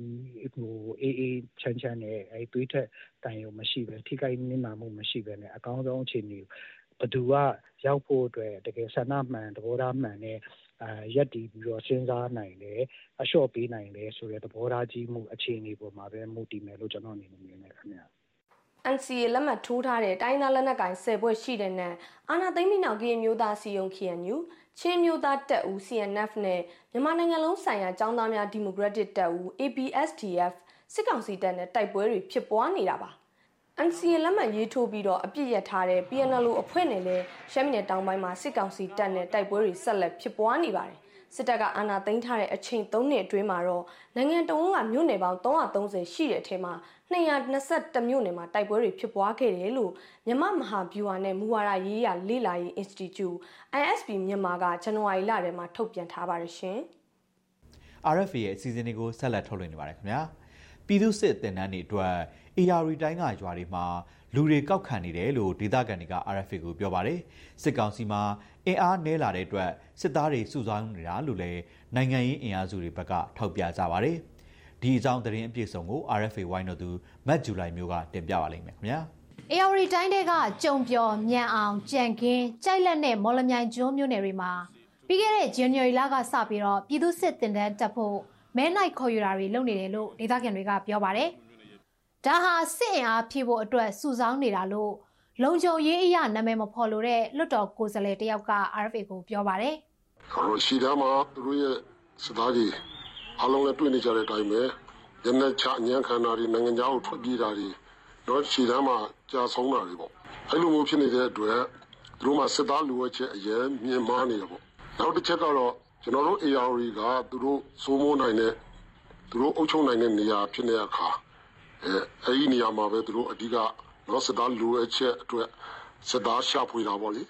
ဟိုအေးအေးချမ်းချမ်းနဲ့အဲတွေးထက်တိုင်ရုံမရှိပဲထိခိုက်နစ်နာမှုမရှိပဲနဲ့အကောင်းဆုံးအခြေအနေဘသူကရောက်ဖို့အတွက်တကယ်ဆန္ဒမှန်သဘောထားမှန်နဲ့အာရက်တီပြီးတော့စဉ်းစားနိုင်တယ်အလျှော့ပေးနိုင်တယ်ဆိုတဲ့သဘောထားကြီးမှုအခြေအနေပေါ်မှာပဲမူတည်မယ်လို့ကျွန်တော်အနေနဲ့မြင်နေခင်ဗျာ NCA လက်မှတ်ထိုးထားတဲ့တိုင်းသားလက်နက်ကိုင်10ဘွဲ့ရှိတဲ့နဲ့အာနာသိမ့်မိနောက်ကရင်မျိုးသားစီယုံ KNU ချင်းမျိုးသားတပ်ဦး CNF နဲ့မြန်မာနိုင်ငံလုံးဆိုင်ရာចောင်းသားများဒီမိုကရက်တစ်တပ်ဦး ABSDF စစ်ကောင်စီတပ်နဲ့တိုက်ပွဲတွေဖြစ်ပွားနေတာပါ NCA လက်မှတ်ရေးထိုးပြီးတော့အပြစ်ရထားတဲ့ PNLO အဖွဲ့နဲ့လည်းရှမ်းပြည်နယ်တောင်ပိုင်းမှာစစ်ကောင်စီတပ်နဲ့တိုက်ပွဲတွေဆက်လက်ဖြစ်ပွားနေပါတယ်စစ်တပ်ကအာဏာသိမ်းထားတဲ့အချိန်3နှစ်အတွင်းမှာတော့နိုင်ငံတော်ကမြို့နယ်ပေါင်း330ရှိတဲ့အထက်မှာ 221မြို့နယ်မှာတိုက်ပွဲတွေဖြစ်ပွားခဲ့တယ်လို့မြမမဟာဗျူဟာနဲ့မူဝါဒရေးရာလေ့လာရေး Institute ISP မြန်မာကဇန်နဝါရီလထဲမှာထုတ်ပြန်ထားပါတယ်ရှင်။ RFA ရဲ့အစီအစဉ်လေးကိုဆက်လက်ထုတ်လွှင့်နေပါတယ်ခင်ဗျာ။ပြည်သူစစ်တင်နန်းတွေအတွက် AR တိုင်းကရွာတွေမှာလူတွေကောက်ခံနေတယ်လို့ဒေသခံတွေက RFA ကိုပြောပါတယ်။စစ်ကောင်စီမှာအင်အားနည်းလာတဲ့အတွက်စစ်သားတွေစုဆောင်းနေတာလို့လည်းနိုင်ငံရေးအင်အားစုတွေဘက်ကထောက်ပြကြပါတယ်။ ဒီအကြောင်းသတင်းအပြည့်အစုံကို RFA ဝိုင်းတော်သူမတ်ဂျူလိုက်မျိုးကတင်ပြပါလိမ့်မယ်ခင်ဗျာ။ AR တိုင်းတွေကကြုံပြော်မြန်အောင်ကြံခင်းကြိုက်လက်နဲ့မော်လမြိုင်ကျွန်းမြို့နယ်တွေမှာပြီးခဲ့တဲ့ January လကစပြီးတော့ပြည်သူစစ်တင်တန်းတက်ဖို့မဲနိုင်ခေါ်ယူတာတွေလုပ်နေတယ်လို့ဒေသခံတွေကပြောပါတယ်။ဒါဟာစစ်အင်အားဖြည့်ဖို့အတွက်စုဆောင်းနေတာလို့လုံခြုံရေးအရာနာမည်မဖော်လို့တဲ့လွတ်တော်ကိုယ်စားလှယ်တယောက်က RFA ကိုပြောပါတယ်။ဟိုရှိတယ်မှာသူတို့ရဲ့စသားကြီး အလုံးနဲ့တွေ့နေကြတဲ့အတိုင်းပဲရနေချအညံခန္ဓာတွေနိုင်ငံသားကိုထွက်ပြေးတာတွေတော့ရှိတယ်မှာကြာဆုံးတာတွေပေါ့။အဲ့လိုမျိုးဖြစ်နေတဲ့အတွက်သူတို့မှစစ်သားလူဝဲချက်အရင်မြင်မာနေတယ်ပေါ့။နောက်တစ်ချက်ကတော့ကျွန်တော်တို့ AR ကသူတို့စိုးမိုးနိုင်တဲ့သူတို့အုပ်ချုပ်နိုင်တဲ့နေရာဖြစ်နေတဲ့အခါအဲအဲဒီနေရာမှာပဲသူတို့အဓိကနော်စစ်သားလိုအပ်ချက်အတွက်စစ်သားရှာဖွေတာပေါ့လေ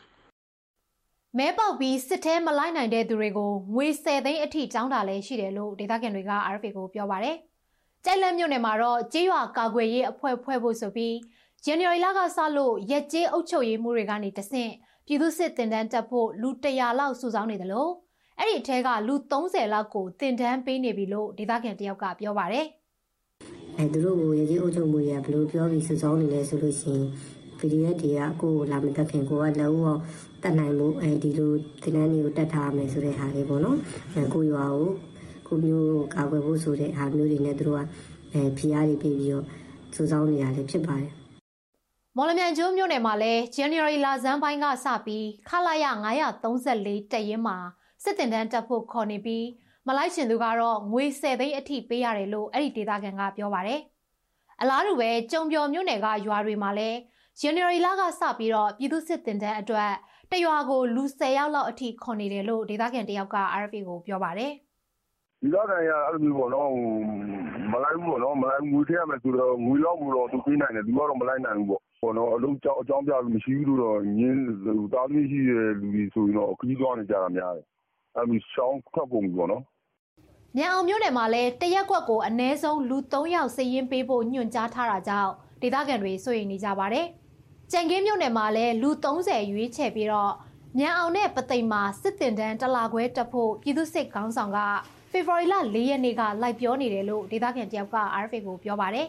မဲပေါက်ပြီးစစ်ထဲမလိုက်နိုင်တဲ့သူတွေကိုငွေ10သိန်းအထိတောင်းတာလည်းရှိတယ်လို့ဒေသခံတွေက RFA ကိုပြောပါတယ်။ကြိုက်လက်မြို့နယ်မှာတော့ကြေးရွာကာကွယ်ရေးအဖွဲ့ဖွဲ့ဖို့ဆိုပြီး January လကစလို့ရက်ကျေးအုပ်ချုပ်ရေးမှုတွေကနေတဆင့်ပြည်သူစစ်တင်တန်းတက်ဖို့လူ100လောက်စုဆောင်းနေတယ်လို့အဲ့ဒီအထက်ကလူ30လောက်ကိုတင်တန်းပေးနေပြီလို့ဒေသခံတယောက်ကပြောပါတယ်။အဲသူတို့ကိုရည်အုပ်ချုပ်မှုရဘယ်လိုပြောပြီးစုဆောင်းနေလဲဆိုလို့ရှိရင် PDF တွေကအကိုကိုလာမတက်ခင်ကိုကလည်းဦးအောင်တက်နိုင်မှုအဲဒီလိုတင်နန်းတွေကိုတက်ထားမယ်ဆိုတဲ့ဟာလေးပေါ့နော်အဲကိုရွာကိုကိုမျိုးကာကွယ်ဖို့ဆိုတဲ့ဟာမျိုးတွေနဲ့သူတို့ကအဲဖိအားတွေပေးပြီးတော့စုဆောင်းနေရတယ်ဖြစ်ပါတယ်မော်လမြိုင်ကျွန်းမြို့နယ်မှာလည်း January လဆန်းပိုင်းကစပြီးခလာရ934တက်ရင်မှာစစ်တင်တန်းတက်ဖို့ခေါ်နေပြီးမလိုက်ရှင်သူကတော့ငွေ10သိန်းအထိပေးရတယ်လို့အဲ့ဒီဒေသခံကပြောပါတယ်။အလားတူပဲကြုံပြော်မြို့နယ်ကရွာတွေမှာလည်း January လကစပြီးတော့ပြည်သူစစ်တင်တန်းအတွက်တရွာကိုလူ10ယောက်လောက်အထိခွန်နေတယ်လို့ဒေသခံတယောက်က RFA ကိုပြောပါတယ်။ဒီတော့ကရအဲ့လိုပေါ့နော်မလိုက်ဘူးပေါ့နော်မလိုက်ငွေထည့်ရမယ်ဆိုတော့ငွေလောက်ဘူးတော့သူပေးနိုင်တယ်သူကတော့မလိုက်နိုင်ဘူးပေါ့ပေါ့နော်အလုံးကြောင်းအကြောင်းပြလို့မရှိဘူးလို့တော့ညင်းတားသမီးရှိတဲ့လူတွေဆိုရင်တော့ခကြီးသွားနေကြတာများတယ်အဲ့လိုရှောင်းထွက်ကုန်ပြီပေါ့နော်မြန်အောင်မြို့နယ်မှာလည်းတရက်ကွက်ကိုအနည်းဆုံးလူ3ယောက်စည်ရင်ပေးဖို့ညွှန်ကြားထားတာကြောင့်ဒေသခံတွေစိုးရိမ်နေကြပါတယ်။ ကြံကင်းမြို့နယ်မှာလည်းလူ30ရွေးချယ်ပြီးတော့မြန်အောင်နဲ့ပသိမ်မှာစစ်တင်တန်းတလာခွဲတက်ဖို့ပြည်သူစစ်ခေါင်းဆောင်ကဖေဖော်ဝါရီလ4ရက်နေ့ကလိုက်ပြောနေတယ်လို့ဒေသခံတယောက်က RFA ကိုပြောပါတယ်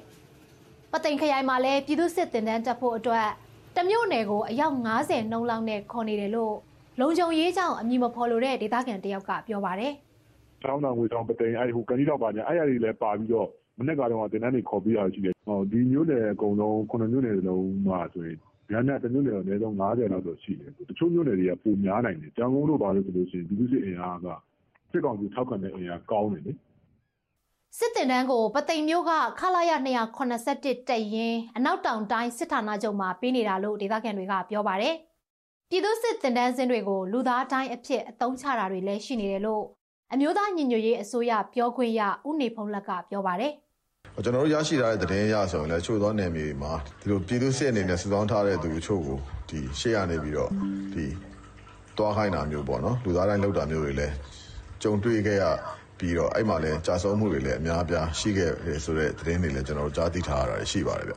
။ပသိမ်ခရိုင်မှာလည်းပြည်သူစစ်တင်တန်းတက်ဖို့အတွက်တမျိုးနယ်ကိုအယောက်90နှုန်းလောက်နဲ့ခေါ်နေတယ်လို့လုံခြုံရေးကြောင့်အမည်မဖော်လို့တဲ့ဒေသခံတယောက်ကပြောပါတယ်။ချောင်းတောင်ငွေတောင်ပသိမ်အဲ့ဟိုကန်ကြီးတော့ပါညာအဲ့ရည်လည်းပါပြီးတော့မနေ့ကတော့တင်တန်းတွေခေါ်ပြီးရရှိတယ်ဟောဒီမျိုးနယ်အကုန်လုံးခုနှစ်မျိုးနယ်လုံးမှာဆိုရင် ညနေတမျိုးနယ်အနည်းဆုံး90လောက်တော့ရှိတယ်တချို့မျိုးနယ်တွေကပုံများနိုင်တယ်ကြောင်ကုန်းတို့ပါလို့ဆိုလို့ရှိရင်ဒီလူစစ်အင်အားကစစ်ကောင်စီထောက်ခံတဲ့အင်အားကောင်းတယ်လေစစ်တင်တန်းကိုပသိမ်မျိုးကခလာရ281တက်ရင်အနောက်တောင်တိုင်းစစ်ဌာနချုပ်မှာပေးနေတာလို့ဒေသခံတွေကပြောပါတယ်ပြည်သူစစ်တင်တန်းစင်းတွေကိုလူသားတိုင်းအဖြစ်အသုံးချတာတွေလည်းရှိနေတယ်လို့အမျိုးသားညီညွတ်ရေးအစိုးရပြောခွင့်ရဦးနေဖုံးလက်ကပြောပါတယ် ကျွန်တော်တို့ရရှိထားတဲ့သတင်းရဆိုရင်လည်းချို့သောနယ်မြေတွေမှာဒီလိုပြည်သူစစ်အနေနဲ့စုဆောင်းထားတဲ့သူအချို့ကိုဒီရှေ့ရနေပြီးတော့ဒီတွားခိုင်းတာမျိုးပေါ့နော်လူသားတိုင်းလောက်တာမျိုးတွေလည်းကြုံတွေ့ခဲ့ရပြီးတော့အဲ့မှာလည်းကြာဆုံးမှုတွေလည်းအများအပြားရှိခဲ့တယ်ဆိုတဲ့သတင်းတွေလည်းကျွန်တော်တို့ကြားသိထားရတာရှိပါတယ်ဗျ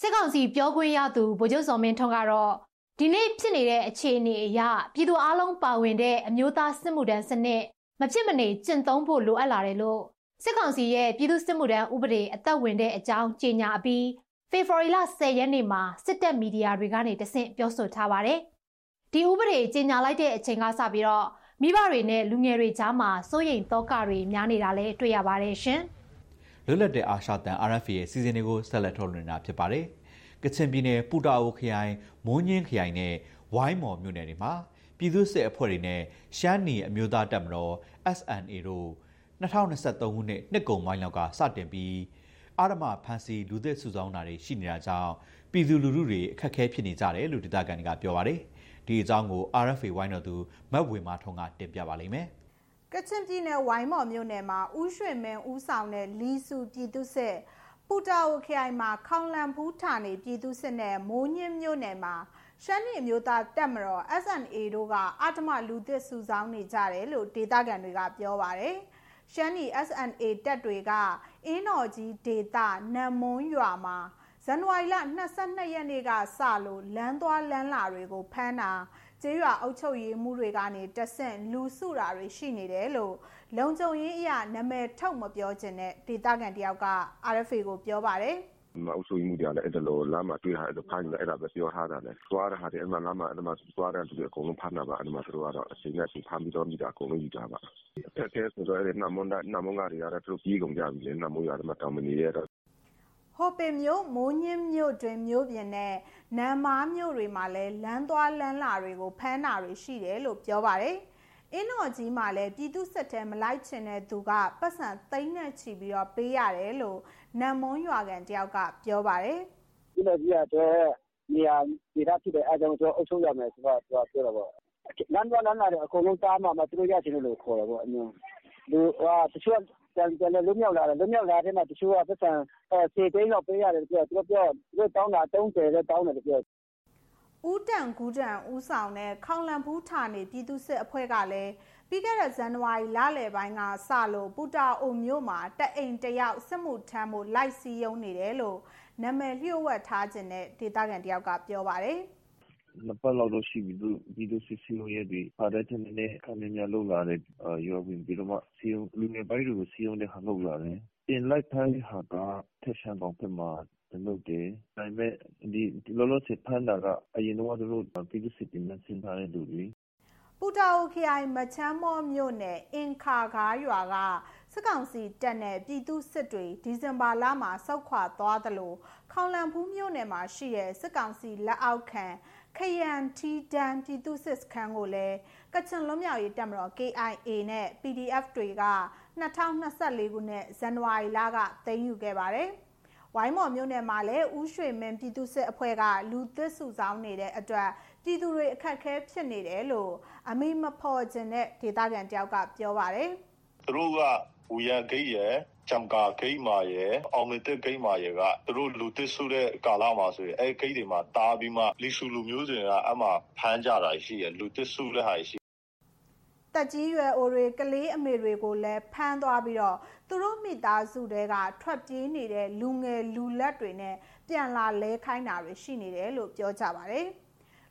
စစ်ကောင်စီပြောခွင့်ရသူဗိုလ်ချုပ်စော်မင်းထွန်းကတော့ဒီနေ့ဖြစ်နေတဲ့အခြေအနေအရပြည်သူအလုံးပါဝင်တဲ့အမျိုးသားစစ်မှုထမ်းစနစ်မဖြစ်မနေကျင့်သုံးဖို့လိုအပ်လာတယ်လို့ စစ်ကောင်စီရဲ့ပြည်သူစစ်မှုထမ်းဥပဒေအသက်ဝင်တဲ့အကြောင်းကြေညာပြီးဖေဖော်ဝါရီလ10ရက်နေ့မှာစစ်တပ်မီဒီယာတွေကနေတဆင့်ပြောဆိုထားပါတယ်။ဒီဥပဒေကြေညာလိုက်တဲ့အချိန်ကစပြီးတော့မိဘတွေနဲ့လူငယ်တွေကြားမှာစိုးရိမ်သောကတွေများနေတာလည်းတွေ့ရပါတယ်ရှင်။လွတ်လပ်တဲ့အာရှတန် RFA ရဲ့စီစဉ်တွေကိုဆက်လက်ထုတ်လွှင့်နေတာဖြစ်ပါတယ်။ကချင်ပြည်နယ်ပူတာအိုခရိုင်မွန်းညင်းခရိုင်နဲ့ဝိုင်းမော်မြို့နယ်တွေမှာပြည်သူ့စစ်အဖွဲ့တွေနဲ့ရှမ်းနီအမျိုးသားတပ်မတော် SNA တို့ 2023ခုနှစ်နှစ်ကုန်ပိုင်းလောက်ကစတင်ပြီးအာရမဖန်စီလူသစ်စုဆောင်းတာတွေရှိနေတာကြောင့်ပြည်သူလူထုတွေအခက်အခဲဖြစ်နေကြတယ်လို့ဒေသခံတွေကပြောပါတယ်။ဒီအကြောင်းကို RFA ဝိုင်းတော်သူမတ်ဝေမာထုံးကတင်ပြပါလိမ့်မယ်။ကချင်ပြည်နယ်ဝိုင်းမော်မြို့နယ်မှာဥရွှေမင်းဦးဆောင်တဲ့လီစုပြည်သူစစ်ပူတာအိုခရိုင်မှာခေါင်လန်ဖူးဌာနေပြည်သူစစ်နဲ့မိုးညင်းမြို့နယ်မှာရှမ်းပြည်မျိုးသားတပ်မတော် SNA တို့ကအထမလူသစ်စုဆောင်းနေကြတယ်လို့ဒေသခံတွေကပြောပါတယ်။ ရှမ်းပြည် SNA တပ်တွေကအင်းတော်ကြီးဒေသနံမွန်းရွာမှာဇန်နဝါရီလ22ရက်နေ့ကစလို့လမ်းသွားလမ်းလာတွေကိုဖမ်းတာကျေးရွာအုပ်ချုပ်ရေးမှုတွေကနေတဆင့်လူစုတာတွေရှိနေတယ်လို့လုံခြုံရေးအရာနာမည်ထုတ်မပြောချင်တဲ့ဒေသခံတယောက်က RFA ကိုပြောပါတယ် အုပ်ချုပ်မှုတွေကလည်း အဲ့ဒါလို လမ်းမှာတွေ့တာအဲ့ဒါဖမ်းနေအဲ့ဒါပဲပြောထားတာလေ သွားတဲ့ဟာတွေအဲ့မှာလမ်းမှာအဲ့မှာ သွားတဲ့သူတွေ အကုန်လုံး ဖမ်းတာပါအဲ့မှာသူတို့ကတော့ အချိန်နဲ့ဖမ်းပြီးတော့ မိတာ အကုန်လုံးယူတာပါ အခက်အခဲဆိုတော့အဲ့နမွန်ဒနမွန်ကတွေကတော့ သူတို့ကြီးကုန်ကြပြီလေ နမွန်ရတယ်မှာ တောင်မနေရတော့ ဟိုပင်မြို့ မိုးညင်းမြို့တွင်မြို့ပြင်နဲ့ နမ်မားမြို့တွေမှာလည်း လမ်းသွားလမ်းလာတွေကို ဖမ်းတာတွေ ရှိတယ်လို့ ပြောပါတယ် အင်းတော်ကြီးမှာလည်းပြည်သူစစ်တဲမလိုက်ချင်တဲ့သူကပတ်စံသိန်းနဲ့ချီပြီးတော့ပေးရတယ်လို့နမ်မွန်းရွာကန်တယောက်ကပြောပါတယ်ဒီလိုကြီးတဲ့နေရာဒီရဖြစ်တဲ့အဲကြောင့်ကျွန်တော်အုပ်ချုပ်ရမယ်ဆိုတော့ပြောပြောတော့လမ်းသွားလမ်းလာတွေအကုန်လုံးတားမှမသူတို့ရချင်လို့ခေါ်တယ်ပေါ့အမျိုးလူဟာတချို့ပြန်ပြန်လွတ်မြောက်လာတယ်လွတ်မြောက်လာတဲ့မှာတချို့ကပတ်စံအဲစေသိန်းတော့ပေးရတယ်ပြောသူတို့ပြောသူတို့တောင်းတာ30တဲ့တောင်းတယ်ပြော ဦးတန်ကူးတန်ဦးဆောင်တဲ့ခေါင်လန်ဘူးဌာနေပြည်သူစစ်အဖွဲ့ကလည်းပြီးခဲ့တဲ့ဇန်နဝါရီလလယ်ပိုင်းကစလို့ပူတာအိုမြို့မှာတအိမ်တယောက်စစ်မှုထမ်းမှုလိုက်စီးယုံနေတယ်လို့နာမည်လျှို့ဝှက်ထားခြင်းနဲ့ဒေသခံတယောက်ကပြောပါတယ်နှစ်ပတ်လောက်တော့ရှိပြီသူဒီလိုစစ်စီလို့ရပြီပါတဲ့တဲ့နဲ့ခံနေများလောက်လာတဲ့ရောဝင်ပြီးတော့မှစီယုံလူငယ်ပိုင်းတွေကိုစီယုံတဲ့ဟာလောက်လာတယ်တင်လိုက်ထိုင်းဟာကထက်ရှန်ကောင်ဖက်မှာ လုပ်တယ်။ဒါပေမဲ့ဒီလောလောဆယ် ဖမ်းတာက အရင်တော့သူတို့ ပြည်သူစစ်တင်နဲ့ ဆင်းထားတဲ့ လူတွေ ပူတာအိုခရိုင် မချမ်းမောမြို့နယ် အင်ခါကားရွာက စစ်ကောင်စီတပ်နဲ့ ပြည်သူစစ်တွေ ဒီဇင်ဘာလမှာစောက်ခွာသွားသလို ခေါလံဖူးမြို့နယ်မှာရှိတဲ့ စစ်ကောင်စီလက်အောက်ခံ ခရန်တီဒန်ပြည်သူစစ်စခန်းကိုလည်း ကချင်လွတ်မြောက်ရေးတပ်မတော် KIA နဲ့ PDF တွေက2024ခုနှစ် ဇန်နဝါရီလက သိမ်းယူခဲ့ပါတယ်။ ဝိုင်းမော်မြို့နယ်မှာလည်းဥရွှေမင်းပြည်သူစစ်အဖွဲ့ကလူသစ်စုဆောင်းနေတဲ့အတွက်ပြည်သူတွေအခက်ခဲဖြစ်နေတယ်လို့အမိမဖော်ခြင်းတဲ့ဒေသခံတယောက်ကပြောပါတယ်သူတို့ကဝူရန်ဂိတ်ရယ်ဂျမ်ကာဂိတ်မာရယ်အောင်မြတဲ့ဂိတ်မာရယ်ကသူတို့လူသစ်စုတဲ့ကာလမှာဆိုရင်အဲဂိတ်တွေမှာတားပြီးမှလီဆူလူမျိုးတွေကအမှဖမ်းကြတာရှိရလူသစ်စုတဲ့ဟာရှိတက်ကြီးရွယ်အိုတွေကလေးအမေတွေကိုလည်းဖမ်းသွားပြီးတော့သူတို့မိသားစုတွေကထွက်ပြေးနေတဲ့လူငယ်လူလက်တွေနဲ့ပြန်လာလဲခိုင်းတာတွေရှိနေတယ်လို့ပြောကြပါတယ်။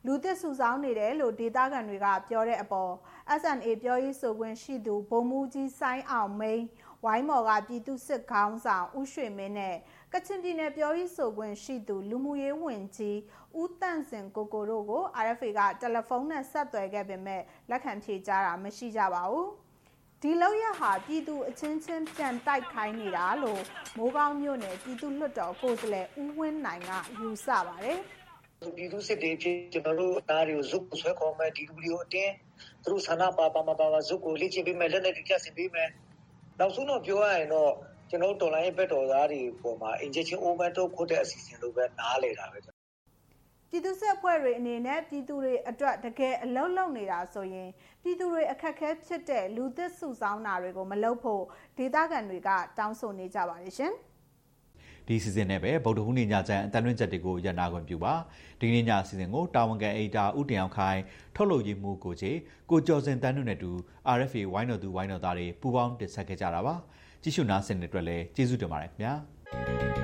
လူသစ်စုဆောင်းနေတယ်လို့ဒေသခံတွေကပြောတဲ့အပေါ် SNA ပြောရေးဆိုခွင့်ရှိသူဗိုလ်မှူးကြီးဆိုင်းအောင်မိန်ဝိုင်းမော်ကပြည်သူစစ်ခေါင်းဆောင်ဦးရွှေမင်းနဲ့ကချင်ပြည်နယ်ပြောရေးဆိုခွင့်ရှိသူလူမှုရေးဝန်ကြီးဦးတန့်စင်ကိုကိုတို့ကို RFA ကတယ်လီဖုန်းနဲ့ဆက်သွယ်ခဲ့ပေမဲ့လက်ခံဖြေကြားတာမရှိကြပါဘူး။ ဒီလောက်ရဟာပြည်သူအချင်းချင်းပြန်တိုက်ခိုင်းနေတာလို့မိုးကောင်းမြို့နယ်ပြည်သူလွှတ်တော်ကိုယ်စားလှယ်ဦးဝင်းနိုင်ကယူဆပါတယ်။ပြည်သူစစ်တွေဖြစ်ကျွန်တော်တို့အားတွေကိုဇုတ်ဆွဲခေါ်မယ်ဒီလူတွေကိုအတင်းသူတို့ဆန္ဒပါပါမပါပါဇုတ်ကိုလေ့ကျင့်ပေးမယ်လက်နဲ့ပြတ်ဆင်ပေးမယ်နောက်ဆုံးတော့ပြောရရင်တော့ကျွန်တော်တို့တော်လိုင်းဘက်တော်သားတွေပေါ်မှာ injection over တော့ခုတဲ့အစီအစဉ်လိုပဲနားလေတာပဲ ပြည်သူ့စစ်အဖွဲ့တွေအနေနဲ့ပြည်သူတွေအတွက်တကယ်အလုံးလုံးနေတာဆိုရင်ပြည်သူတွေအခက်အခဲဖြစ်တဲ့လူသစ်စုဆောင်းတာတွေကိုမလုပ်ဖို့ဒေသခံတွေကတောင်းဆိုနေကြပါတယ်ရှင်ဒီစီစဉ်နဲ့ပဲဗုဒ္ဓဟူးနေ့ညချမ်းအတန်လွင့်ချက်တွေကိုရန်နာခွင့်ပြုပါဒီနေ့ညစီစဉ်ကိုတာဝန်ခံအေတာဥတည်အောင်ခိုင်ထုတ်လုပ်ရေးမှုကိုချေကိုကျော်စင်တန်းတို့နဲ့တူ RFA ဝိုင်းတော်သူဝိုင်းတော်သားတွေပူးပေါင်းတင်ဆက်ခဲ့ကြတာပါကြည့်ရှုနားဆင်တဲ့အတွက်လည်းကျေးဇူးတင်ပါတယ်ခင်ဗျာ